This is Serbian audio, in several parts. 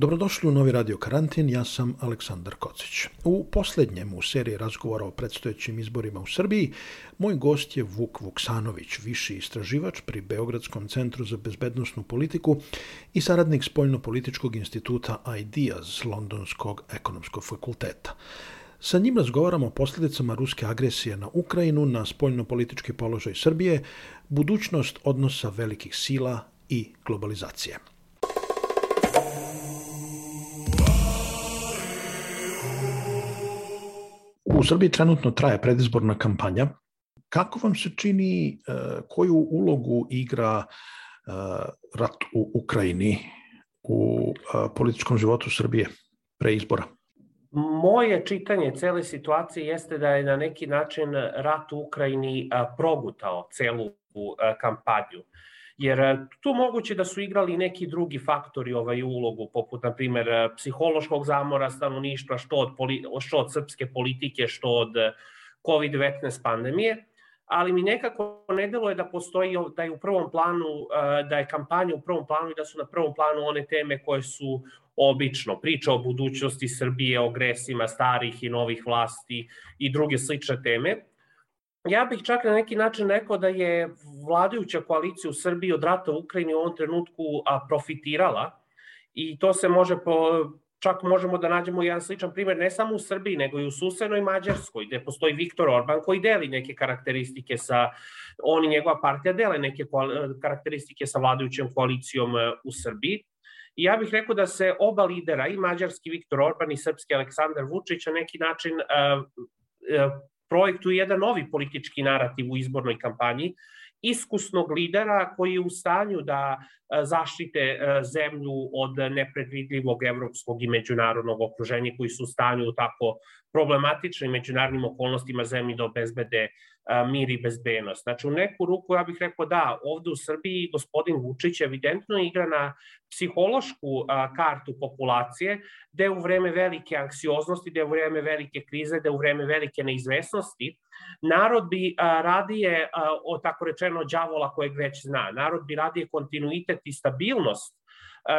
Dobrodošli u novi radio karantin, ja sam Aleksandar Kocić. U poslednjem u seriji razgovora o predstojećim izborima u Srbiji, moj gost je Vuk Vuksanović, viši istraživač pri Beogradskom centru za bezbednostnu politiku i saradnik Spoljno-političkog instituta IDEAS Londonskog ekonomskog fakulteta. Sa njim razgovaramo o posljedicama ruske agresije na Ukrajinu, na spoljno-politički položaj Srbije, budućnost odnosa velikih sila i globalizacije. U Srbiji trenutno traje predizborna kampanja. Kako vam se čini, e, koju ulogu igra e, rat u Ukrajini u e, političkom životu Srbije pre izbora? Moje čitanje cele situacije jeste da je na neki način rat u Ukrajini progutao celu kampanju jer e, tu moguće da su igrali neki drugi faktori ovaj ulogu, poput, na primer, e, psihološkog zamora stanovništva, što od, poli, što od srpske politike, što od e, COVID-19 pandemije, ali mi nekako ne deluje da postoji, da je u prvom planu, da je kampanja u prvom planu i da su na prvom planu one teme koje su obično, priča o budućnosti Srbije, o gresima starih i novih vlasti i druge slične teme, ja bih čak na neki način rekao da je vladajuća koalicija u Srbiji od rata u Ukrajini u ovom trenutku profitirala i to se može po, čak možemo da nađemo jedan sličan primer ne samo u Srbiji, nego i u susednoj Mađarskoj, gde postoji Viktor Orban koji deli neke karakteristike sa, on i njegova partija dele neke karakteristike sa vladajućom koalicijom e, u Srbiji. I ja bih rekao da se oba lidera, i mađarski Viktor Orban i srpski Aleksandar Vučić, na neki način uh, uh, projektuje jedan novi politički narativ u izbornoj kampanji, iskusnog lidera koji je u stanju da zaštite e, zemlju od nepredvidljivog evropskog i međunarodnog okruženja koji su u stanju u tako problematičnim međunarodnim okolnostima zemlji da obezbede mir i bezbenost. Znači, u neku ruku ja bih rekao da, ovde u Srbiji gospodin Vučić evidentno igra na psihološku kartu populacije, gde u vreme velike anksioznosti, gde u vreme velike krize, gde u vreme velike neizvesnosti, narod bi radije, o tako rečeno, đavola kojeg već zna. Narod bi radije kontinuitet i stabilnost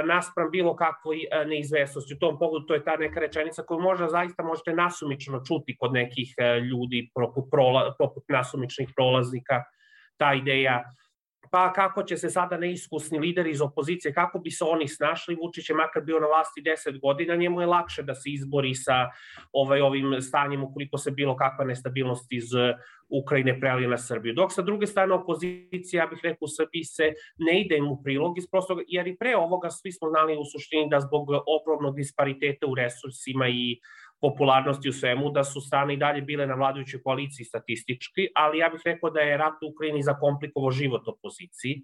naspram bilo kakvoj neizvesnosti. U tom pogledu to je ta neka rečenica koju možda zaista možete nasumično čuti kod nekih ljudi poput, prola, poput nasumičnih prolaznika, ta ideja pa kako će se sada neiskusni lider iz opozicije, kako bi se oni snašli, Vučić je makar bio na vlasti 10 godina, njemu je lakše da se izbori sa ovaj, ovim stanjem ukoliko se bilo kakva nestabilnost iz Ukrajine prelije na Srbiju. Dok sa druge strane opozicija, ja bih rekao, u Srbiji se ne ide im u prilog iz prostog, jer i pre ovoga svi smo znali u suštini da zbog ogromnog dispariteta u resursima i popularnosti u svemu, da su strane i dalje bile na vladajućoj koaliciji statistički, ali ja bih rekao da je rat u Ukrajini zakomplikovao život opoziciji,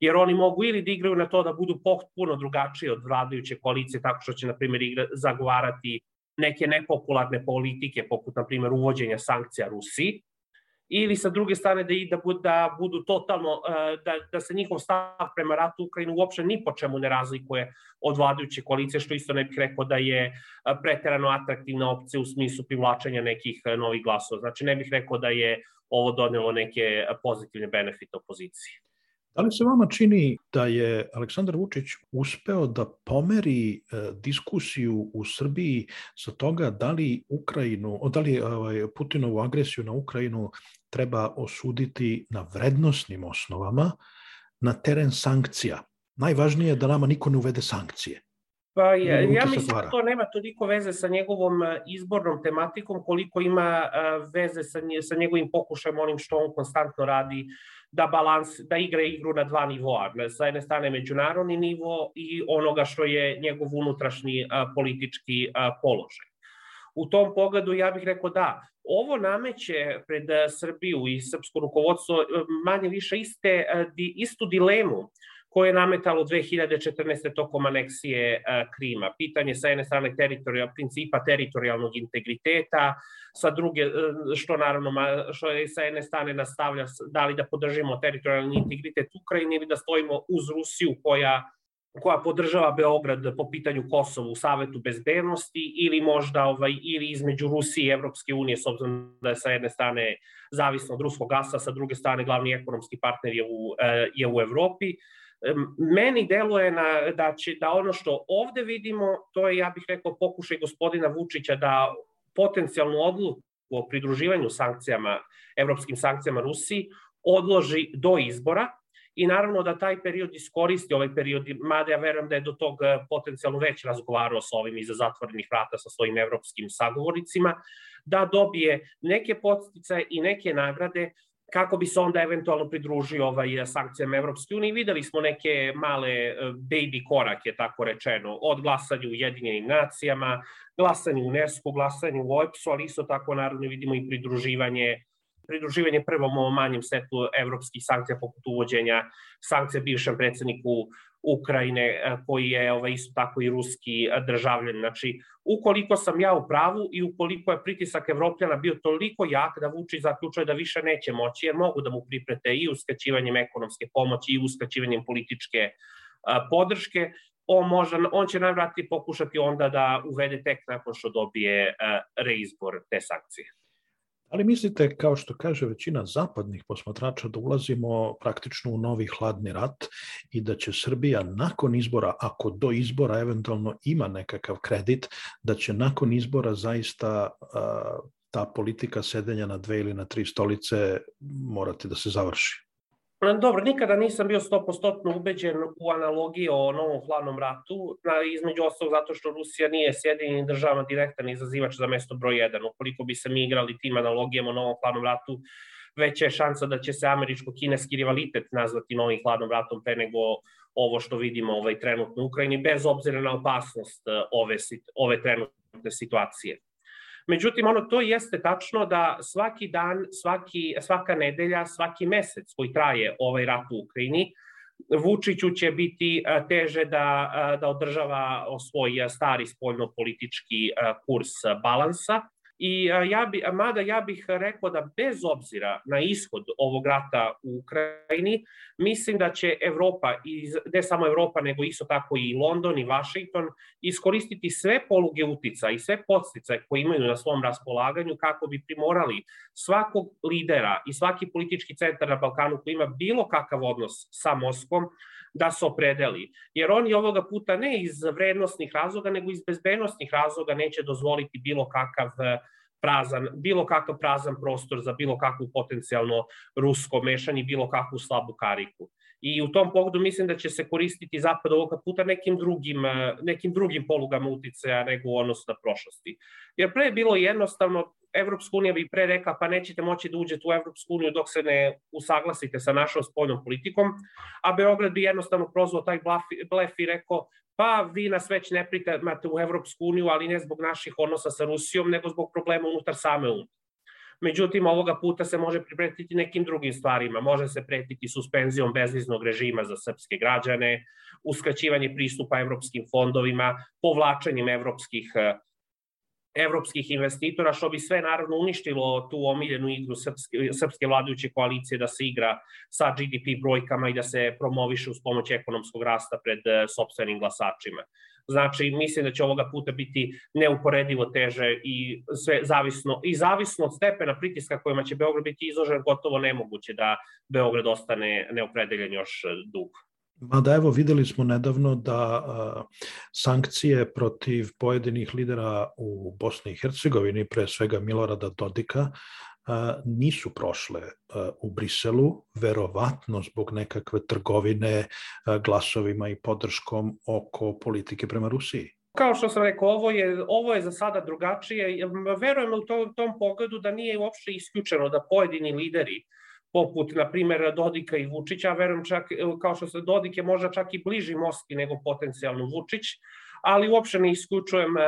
jer oni mogu ili da igraju na to da budu potpuno drugačiji od vladajuće koalicije, tako što će, na primjer, zagovarati neke nepopularne politike, poput, na primjer, uvođenja sankcija Rusiji, ili sa druge strane da, da, budu, da budu totalno, e, da, da se njihov stav prema ratu Ukrajinu uopšte ni po čemu ne razlikuje od vladajuće koalicije, što isto ne bih rekao da je e, preterano atraktivna opcija u smislu privlačenja nekih e, novih glasova. Znači ne bih rekao da je ovo donelo neke pozitivne benefite opoziciji. Da li se vama čini da je Aleksandar Vučić uspeo da pomeri diskusiju u Srbiji sa toga da li Ukrajinu, da li ovaj, Putinovu agresiju na Ukrajinu treba osuditi na vrednostnim osnovama na teren sankcija? Najvažnije je da nama niko ne uvede sankcije. Pa ja, ja mislim da to nema toliko veze sa njegovom e, izbornom tematikom koliko ima e, veze sa, sa njegovim pokušajem onim što on konstantno radi da balans, da igra igru na dva nivoa. Sa jedne strane međunarodni nivo i onoga što je njegov unutrašnji a, politički a, položaj. U tom pogledu ja bih rekao da, ovo nameće pred Srbiju i srpsko rukovodstvo manje više iste, istu dilemu koje je nametalo 2014. tokom aneksije Krima. Pitanje sa jedne strane teritorijal, principa teritorijalnog integriteta, sa druge, što naravno, što je sa jedne strane nastavlja, da li da podržimo teritorijalni integritet Ukrajine ili da stojimo uz Rusiju koja koja podržava Beograd po pitanju Kosova u Savetu bezbednosti ili možda ovaj, ili između Rusije i Evropske unije, s obzirom da je sa jedne strane zavisno od ruskog gasa, sa druge strane glavni ekonomski partner je u, e, je u Evropi. Meni deluje na, da, će, da ono što ovde vidimo, to je, ja bih rekao, pokušaj gospodina Vučića da potencijalnu odluku o pridruživanju sankcijama, evropskim sankcijama Rusiji, odloži do izbora, i naravno da taj period iskoristi ovaj period, mada ja verujem da je do tog eh, potencijalno već razgovarao sa ovim iza zatvorenih vrata sa svojim evropskim sagovornicima, da dobije neke posticaje i neke nagrade kako bi se onda eventualno pridružio ovaj eh, sankcijama Evropske unije. Videli smo neke male eh, baby korake, tako rečeno, od glasanja u Jedinjenim nacijama, glasanje u UNESCO, glasanje u OEPS-u, ali isto tako naravno vidimo i pridruživanje pridruživanje prvom ovom manjem setu evropskih sankcija poput uvođenja sankcija bivšem predsedniku Ukrajine e, koji je ovaj, isto tako i ruski državljan. Znači, ukoliko sam ja u pravu i ukoliko je pritisak Evropljana bio toliko jak da Vučić zaključuje da više neće moći, jer mogu da mu priprete i uskačivanjem ekonomske pomoći i uskačivanjem političke podrške, on, može, on će najvratnije pokušati onda da uvede tek nakon što dobije reizbor te sankcije. Ali mislite, kao što kaže većina zapadnih posmatrača, da ulazimo praktično u novi hladni rat i da će Srbija nakon izbora, ako do izbora eventualno ima nekakav kredit, da će nakon izbora zaista ta politika sedenja na dve ili na tri stolice morati da se završi? Dobro, nikada nisam bio 100% ubeđen u analogiji o novom hladnom ratu, između ostalog zato što Rusija nije sjedinjeni državama direktan izazivač za mesto broj 1. Ukoliko bi se mi igrali tim analogijama o novom hladnom ratu, veća je šansa da će se američko-kineski rivalitet nazvati novim hladnom ratom pre nego ovo što vidimo ovaj, trenutno u Ukrajini, bez obzira na opasnost eh, ove, ove trenutne situacije. Međutim, ono to jeste tačno da svaki dan, svaki, svaka nedelja, svaki mesec koji traje ovaj rat u Ukrajini, Vučiću će biti teže da, da održava svoj stari spoljno-politički kurs balansa, I ja bi, mada ja bih rekao da bez obzira na ishod ovog rata u Ukrajini, mislim da će Evropa, i ne samo Evropa, nego isto tako i London i Washington, iskoristiti sve poluge utica i sve podsticaje koje imaju na svom raspolaganju kako bi primorali svakog lidera i svaki politički centar na Balkanu koji ima bilo kakav odnos sa Moskvom, da se opredeli. Jer oni ovoga puta ne iz vrednostnih razloga, nego iz bezbednostnih razloga neće dozvoliti bilo kakav prazan, bilo kakav prazan prostor za bilo kakvu potencijalno rusko mešanje, bilo kakvu slabu kariku. I u tom pogledu mislim da će se koristiti zapad ovoga puta nekim drugim, eh, nekim drugim polugama uticaja nego u odnosu na prošlosti. Jer pre je bilo jednostavno, Evropska unija bi pre rekla pa nećete moći da uđete u Evropsku uniju dok se ne usaglasite sa našom spoljnom politikom, a Beograd bi jednostavno prozvao taj blef i rekao pa vi nas već ne pritamate u Evropsku uniju, ali ne zbog naših odnosa sa Rusijom, nego zbog problema unutar same unije. Međutim, ovoga puta se može pripretiti nekim drugim stvarima. Može se pretiti suspenzijom bezviznog režima za srpske građane, uskraćivanje pristupa evropskim fondovima, povlačenjem evropskih evropskih investitora, što bi sve naravno uništilo tu omiljenu igru srpske, srpske vladajuće koalicije da se igra sa GDP brojkama i da se promoviše uz pomoć ekonomskog rasta pred eh, sobstvenim glasačima. Znači, mislim da će ovoga puta biti neuporedivo teže i sve zavisno, i zavisno od stepena pritiska kojima će Beograd biti izložen, gotovo nemoguće da Beograd ostane neopredeljen još dugo. Mada evo videli smo nedavno da sankcije protiv pojedinih lidera u Bosni i Hercegovini, pre svega Milorada Dodika, nisu prošle u Briselu, verovatno zbog nekakve trgovine glasovima i podrškom oko politike prema Rusiji. Kao što sam rekao, ovo je, ovo je za sada drugačije. Verujem u tom, tom pogledu da nije uopšte isključeno da pojedini lideri poput, na primjer, Dodika i Vučića, verujem čak, kao što se Dodik je možda čak i bliži Moskvi nego potencijalno Vučić, ali uopšte ne isključujem e,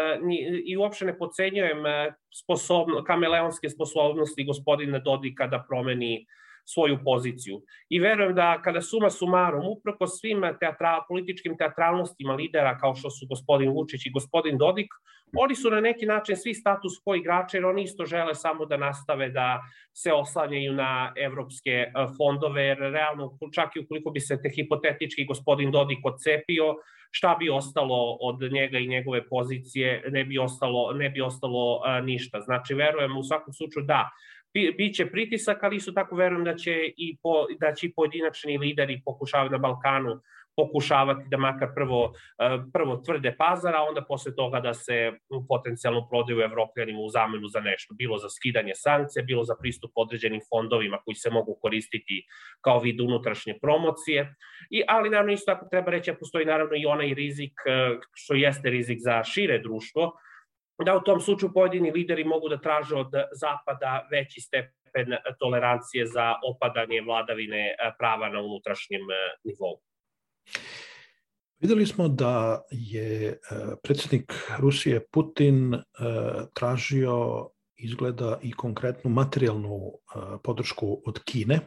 i uopšte ne pocenjujem e, sposobno, kameleonske sposobnosti gospodina Dodika da promeni svoju poziciju. I verujem da kada suma sumarom, uproko svim teatra, političkim teatralnostima lidera kao što su gospodin Vučić i gospodin Dodik, oni su na neki način svi status quo igrače jer oni isto žele samo da nastave da se oslanjaju na evropske e, fondove, jer realno čak i ukoliko bi se te hipotetički gospodin Dodik odcepio, šta bi ostalo od njega i njegove pozicije, ne bi ostalo, ne bi ostalo e, ništa. Znači, verujem u svakom slučaju da, biće pritisak, ali isto tako verujem da će i, po, da će i pojedinačni lideri pokušavati na Balkanu pokušavati da makar prvo, e, prvo tvrde pazar, a onda posle toga da se potencijalno prodaju evropljanima u zamenu za nešto, bilo za skidanje sankcije, bilo za pristup određenim fondovima koji se mogu koristiti kao vid unutrašnje promocije. I, ali naravno isto tako treba reći da postoji naravno i onaj rizik, e, što jeste rizik za šire društvo, da u tom slučaju pojedini lideri mogu da traže od Zapada veći stepen tolerancije za opadanje vladavine e, prava na unutrašnjem nivou. Videli smo da je e, predsjednik Rusije Putin e, tražio izgleda i konkretnu materijalnu e, podršku od Kine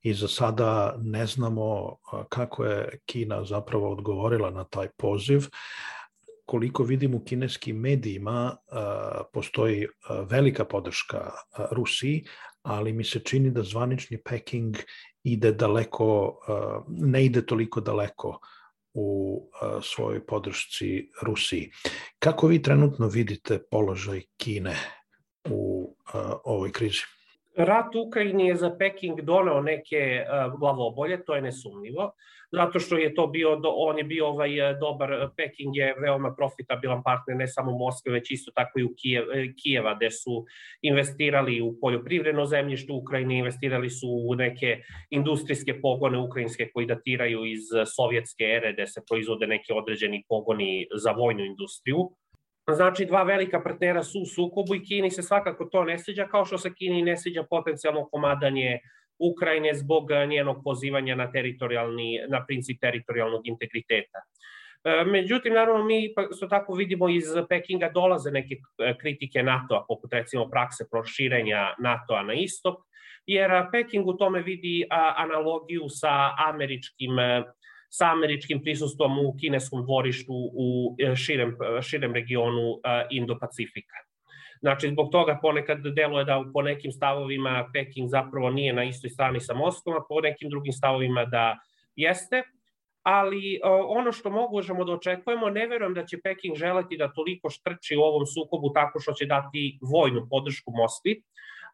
i za sada ne znamo kako je Kina zapravo odgovorila na taj poziv. Koliko vidim u kineskim medijima postoji velika podrška Rusiji, ali mi se čini da zvanični Peking ide daleko, ne ide toliko daleko u svojoj podršci Rusiji. Kako vi trenutno vidite položaj Kine u ovoj krizi? Rat u Ukrajini je za Peking doneo neke glavobolje, to je nesumnjivo zato što je to bio, on je bio ovaj e, dobar, e, Peking je veoma profitabilan partner ne samo Moskve, već isto tako i u Kijev, e, Kijeva, gde su investirali u poljoprivredno zemljište u Ukrajini, investirali su u neke industrijske pogone ukrajinske koji datiraju iz sovjetske ere, gde se proizvode neki određeni pogoni za vojnu industriju. Znači, dva velika partnera su u sukobu i Kini se svakako to ne sviđa, kao što se Kini ne sviđa potencijalno komadanje Ukrajine zbog eh, njenog pozivanja na, teritorijalni, na princip teritorijalnog integriteta. Eh, međutim, naravno, mi so tako vidimo iz Pekinga dolaze neke eh, kritike NATO-a, poput recimo prakse proširenja NATO-a na istok, jer Peking u tome vidi analogiju sa američkim sa američkim prisustvom u kineskom dvorištu u širem, širem regionu Indo-Pacifika. Znači, zbog toga ponekad deluje da po nekim stavovima Peking zapravo nije na istoj strani sa Moskvom, a po nekim drugim stavovima da jeste. Ali ono što možemo da očekujemo, ne verujem da će Peking želeti da toliko štrči u ovom sukobu tako što će dati vojnu podršku Moskvi,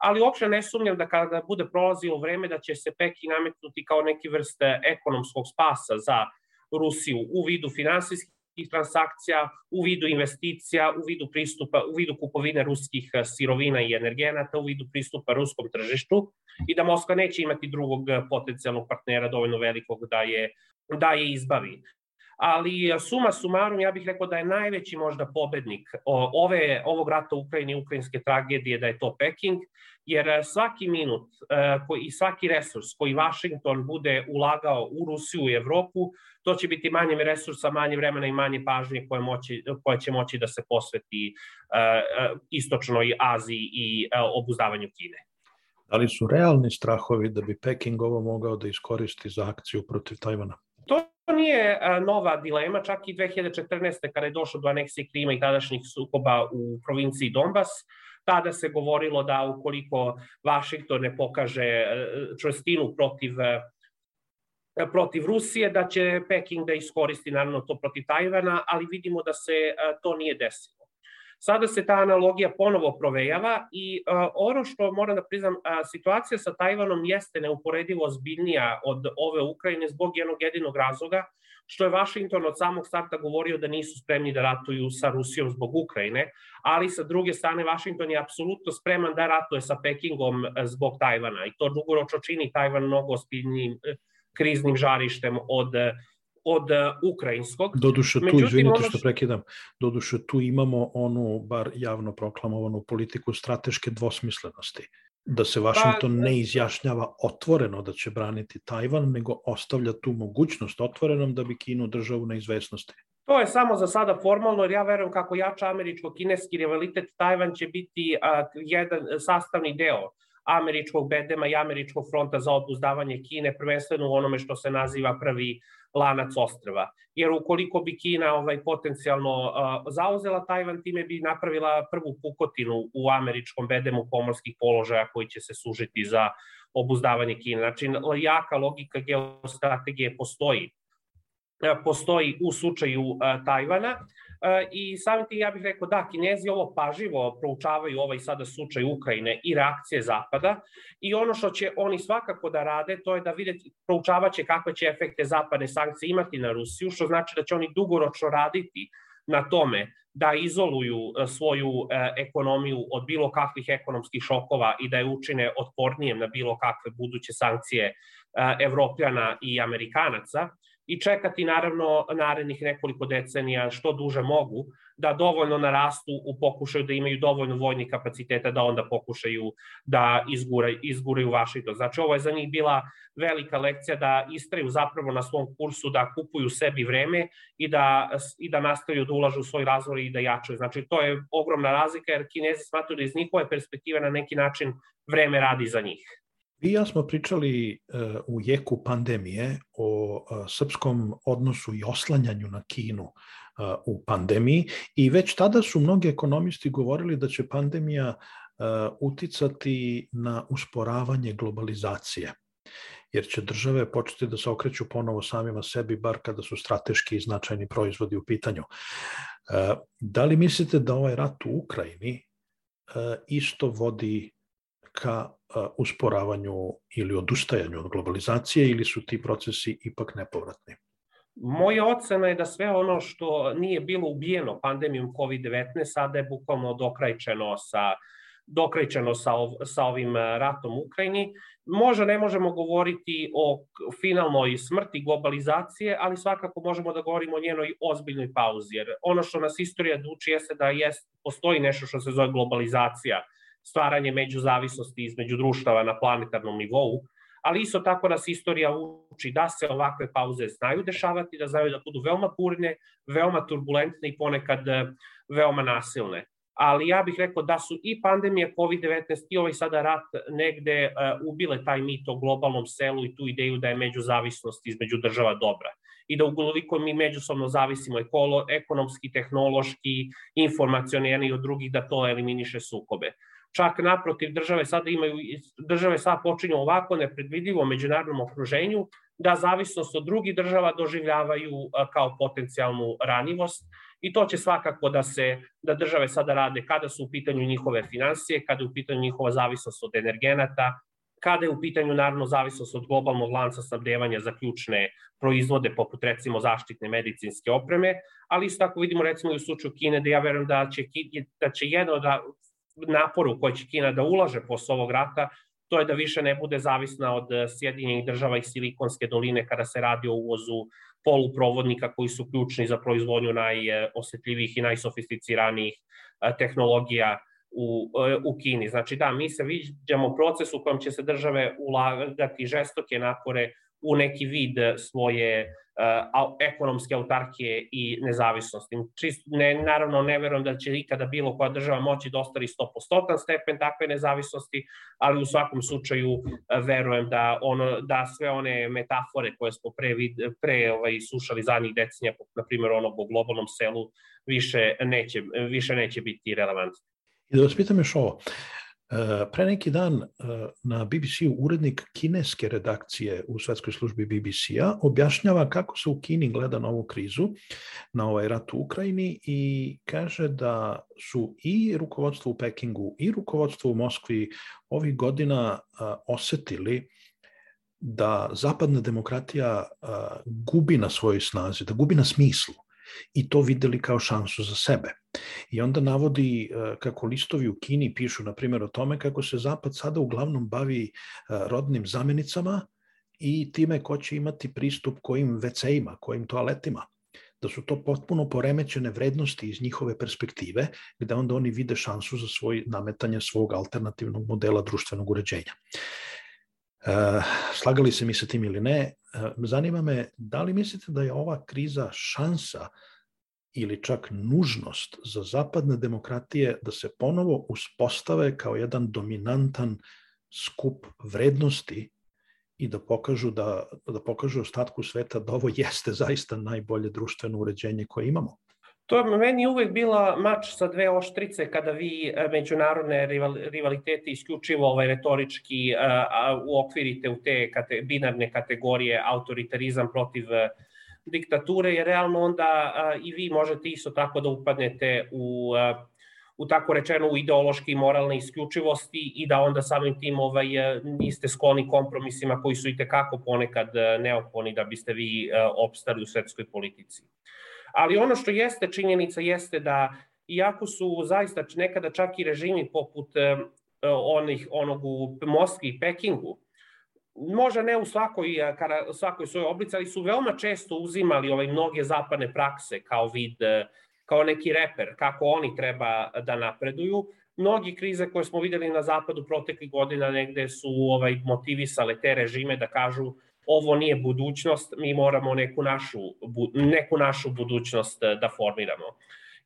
ali uopšte ne sumnjam da kada bude prolazilo vreme da će se Peking nametnuti kao neki vrste ekonomskog spasa za Rusiju u vidu finansijskih transakcija u vidu investicija, u vidu pristupa, u vidu kupovine ruskih eh, sirovina i energenata, u vidu pristupa ruskom tržištu i da Moskva neće imati drugog eh, potencijalnog partnera dovoljno velikog da je, da je izbavi. Ali eh, suma sumarum, ja bih rekao da je najveći možda pobednik ove, ovog rata u Ukrajini, ukrajinske tragedije, da je to Peking, jer svaki minut koji, i svaki resurs koji Washington bude ulagao u Rusiju i Evropu, to će biti manje resursa, manje vremena i manje pažnje koje, moći, koje će moći da se posveti uh, istočnoj Aziji i obuzdavanju Kine. Da li su realni strahovi da bi Peking ovo mogao da iskoristi za akciju protiv Tajvana? To nije nova dilema, čak i 2014. kada je došlo do aneksije Krima i tadašnjih sukoba u provinciji Donbas, tada se govorilo da ukoliko Vašington ne pokaže čvrstinu protiv E, protiv Rusije, da će Peking da iskoristi naravno to protiv Tajvana, ali vidimo da se e, to nije desilo. Sada se ta analogija ponovo provejava i uh, ono što moram da priznam, uh, situacija sa Tajvanom jeste neuporedivo zbiljnija od ove Ukrajine zbog jednog jedinog razloga, što je Washington od samog starta govorio da nisu spremni da ratuju sa Rusijom zbog Ukrajine, ali sa druge strane Washington je apsolutno spreman da ratuje sa Pekingom zbog Tajvana i to dugoročno čini Tajvan mnogo ozbiljnijim kriznim žarištem od od ukrajinskog. Doduše tu, Međutim, izvinite ono što prekidam, doduše tu imamo onu, bar javno proklamovanu politiku strateške dvosmislenosti da se Washington pa, ne izjašnjava otvoreno da će braniti Tajvan, nego ostavlja tu mogućnost otvorenom da bi Kinu držao u neizvesnosti. To je samo za sada formalno, jer ja verujem kako jača američko-kineski rivalitet, Tajvan će biti a, jedan sastavni deo američkog bedema i američkog fronta za obuzdavanje Kine, prvenstveno u onome što se naziva prvi lanac ostrva. Jer ukoliko bi Kina ovaj potencijalno zauzela Tajvan, time bi napravila prvu pukotinu u američkom bedemu pomorskih položaja koji će se sužiti za obuzdavanje Kine. Znači, jaka logika geostrategije postoji postoji u slučaju Tajvana i samim tim ja bih rekao da, Kinezi ovo paživo proučavaju ovaj sada slučaj Ukrajine i reakcije Zapada i ono što će oni svakako da rade to je da vide, proučavaće kakve će efekte zapadne sankcije imati na Rusiju, što znači da će oni dugoročno raditi na tome da izoluju svoju ekonomiju od bilo kakvih ekonomskih šokova i da je učine otpornijem na bilo kakve buduće sankcije Evropljana i Amerikanaca i čekati naravno narednih nekoliko decenija što duže mogu da dovoljno narastu u pokušaju da imaju dovoljno vojnih kapaciteta da onda pokušaju da izguraju, izguraju Vašington. Znači ovo je za njih bila velika lekcija da istraju zapravo na svom kursu, da kupuju sebi vreme i da, i da nastavaju da ulažu u svoj razvoj i da jačaju. Znači to je ogromna razlika jer Kinezi smatruju da iz njihove perspektive na neki način vreme radi za njih. Vi ja smo pričali uh, u jeku pandemije o uh, srpskom odnosu i oslanjanju na Kinu uh, u pandemiji i već tada su mnogi ekonomisti govorili da će pandemija uticati na usporavanje globalizacije jer će države početi da se okreću ponovo samima sebi, bar kada su strateški i značajni proizvodi u pitanju. Da li mislite da ovaj rat u Ukrajini isto vodi ka usporavanju ili odustajanju od globalizacije ili su ti procesi ipak nepovratni? Moja ocena je da sve ono što nije bilo ubijeno pandemijom COVID-19 sada je bukvalno dokrajčeno sa dokrajčeno sa, ov, sa ovim ratom u Ukrajini. Možda ne možemo govoriti o finalnoj smrti globalizacije, ali svakako možemo da govorimo o njenoj ozbiljnoj pauzi, jer ono što nas istorija duči jeste da jest, postoji nešto što se zove globalizacija, stvaranje međuzavisnosti između društava na planetarnom nivou, ali isto tako nas istorija uči da se ovakve pauze znaju dešavati, da znaju da budu veoma burne, veoma turbulentne i ponekad e, veoma nasilne. Ali ja bih rekao da su i pandemija COVID-19 i ovaj sada rat negde uh, ubile taj mit o globalnom selu i tu ideju da je međuzavisnost između država dobra i da ukoliko mi međusobno zavisimo ekolo, ekonomski, tehnološki, informacioni od drugih, da to eliminiše sukobe. Čak naprotiv, države sada imaju, države sada počinju ovako nepredvidivo međunarodnom okruženju, da zavisnost od drugih država doživljavaju kao potencijalnu ranjivost i to će svakako da se da države sada rade kada su u pitanju njihove financije, kada je u pitanju njihova zavisnost od energenata, kada je u pitanju naravno zavisnost od globalnog lanca snabdevanja za ključne proizvode poput recimo zaštitne medicinske opreme, ali isto tako vidimo recimo i u slučaju Kine da ja verujem da će, da će jedno od naporu koji će Kina da ulaže posle ovog rata, to je da više ne bude zavisna od eh, Sjedinjenih država i Silikonske doline kada se radi o uvozu poluprovodnika koji su ključni za proizvodnju najosetljivijih i najsofisticiranijih eh, tehnologija u, eh, u Kini. Znači da, mi se viđamo proces u kojem će se države ulagati žestoke napore u neki vid svoje uh, ekonomske autarkije i nezavisnosti. Čist, ne, naravno, ne verujem da će ikada bilo koja država moći da ostari 100% stepen takve nezavisnosti, ali u svakom slučaju uh, verujem da, ono, da sve one metafore koje smo pre, pre ovaj, slušali zadnjih decenija, na primjer onog o globalnom selu, više neće, više neće biti relevantne. I da vas pitam još ovo, Pre neki dan na BBC-u urednik kineske redakcije u svetskoj službi BBC-a objašnjava kako se u Kini gleda na ovu krizu, na ovaj rat u Ukrajini i kaže da su i rukovodstvo u Pekingu i rukovodstvo u Moskvi ovih godina osetili da zapadna demokratija gubi na svojoj snazi, da gubi na smislu i to videli kao šansu za sebe. I onda navodi e, kako listovi u Kini pišu, na primjer, o tome kako se Zapad sada uglavnom bavi e, rodnim zamenicama i time ko će imati pristup kojim WC-ima, kojim toaletima da su to potpuno poremećene vrednosti iz njihove perspektive, gde onda oni vide šansu za svoj nametanje svog alternativnog modela društvenog uređenja. E, slagali se mi sa tim ili ne, e, zanima me da li mislite da je ova kriza šansa ili čak nužnost za zapadne demokratije da se ponovo uspostave kao jedan dominantan skup vrednosti i da pokažu da, da pokažu ostatku sveta da ovo jeste zaista najbolje društveno uređenje koje imamo. To je meni uvek bila mač sa dve oštrice kada vi e, međunarodne rivalitete isključivo ovaj retorički uh, uokvirite u te kate, binarne kategorije autoritarizam protiv uh, diktature, jer realno onda uh, i vi možete isto tako da upadnete u uh, u tako rečeno u ideološke i moralne isključivosti i da onda samim tim ovaj, niste skloni kompromisima koji su i tekako ponekad neophodni da biste vi opstali u svetskoj politici. Ali ono što jeste činjenica jeste da iako su zaista nekada čak i režimi poput onih, onog u Moskvi i Pekingu, možda ne u svakoj, svakoj svojoj oblici, ali su veoma često uzimali ovaj, mnoge zapadne prakse kao vid, e, kao neki reper, kako oni treba da napreduju. Mnogi krize koje smo videli na zapadu proteklih godina negde su ovaj motivisale te režime da kažu ovo nije budućnost, mi moramo neku našu, neku našu budućnost eh, da formiramo.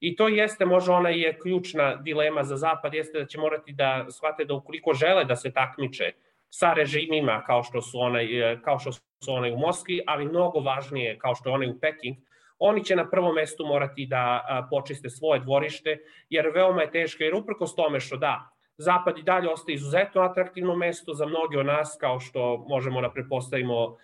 I to jeste, možda ona je ključna dilema za Zapad, jeste da će morati da shvate da ukoliko žele da se takmiče sa režimima kao što su onaj, eh, kao što su onaj u Moskvi, ali mnogo važnije kao što je onaj u Peking, oni će na prvom mestu morati da eh, počiste svoje dvorište, jer veoma je teško, jer uprkos tome što da, Zapad i dalje ostaje izuzetno atraktivno mesto za mnoge od nas, kao što možemo da prepostavimo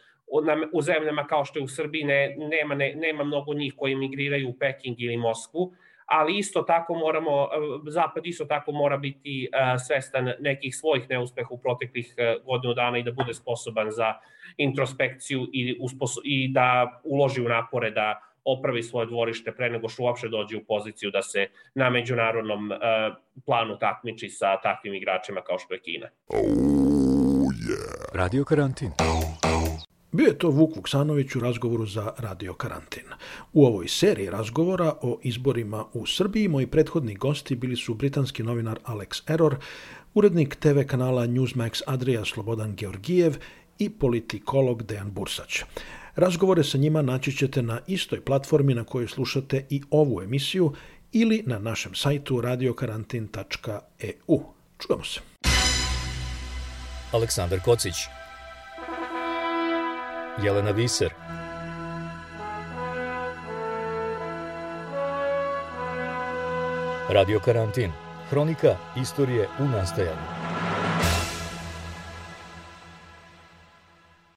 u zemljama kao što je u Srbiji, ne, nema, ne, nema mnogo njih koji migriraju u Peking ili Moskvu, ali isto tako moramo, Zapad isto tako mora biti svestan nekih svojih neuspeha u proteklih godinu dana i da bude sposoban za introspekciju i, i da uloži u napore da opravi svoje dvorište pre nego što uopšte dođe u poziciju da se na međunarodnom uh, planu takmiči sa takvim igračima kao što je Kina. Oh, yeah. Radio karantin. Bio je to Vuk Vuksanović u razgovoru za Radio Karantin. U ovoj seriji razgovora o izborima u Srbiji moji prethodni gosti bili su britanski novinar Alex Error, urednik TV kanala Newsmax Adria Slobodan Georgijev i politikolog Dejan Bursać. Razgovore sa njima naći ćete na istoj platformi na kojoj slušate i ovu emisiju ili na našem sajtu radiokarantin.eu. Čujemo se. Aleksandar Kocić Jelena Viser Radio Karantin Hronika istorije u nastajanju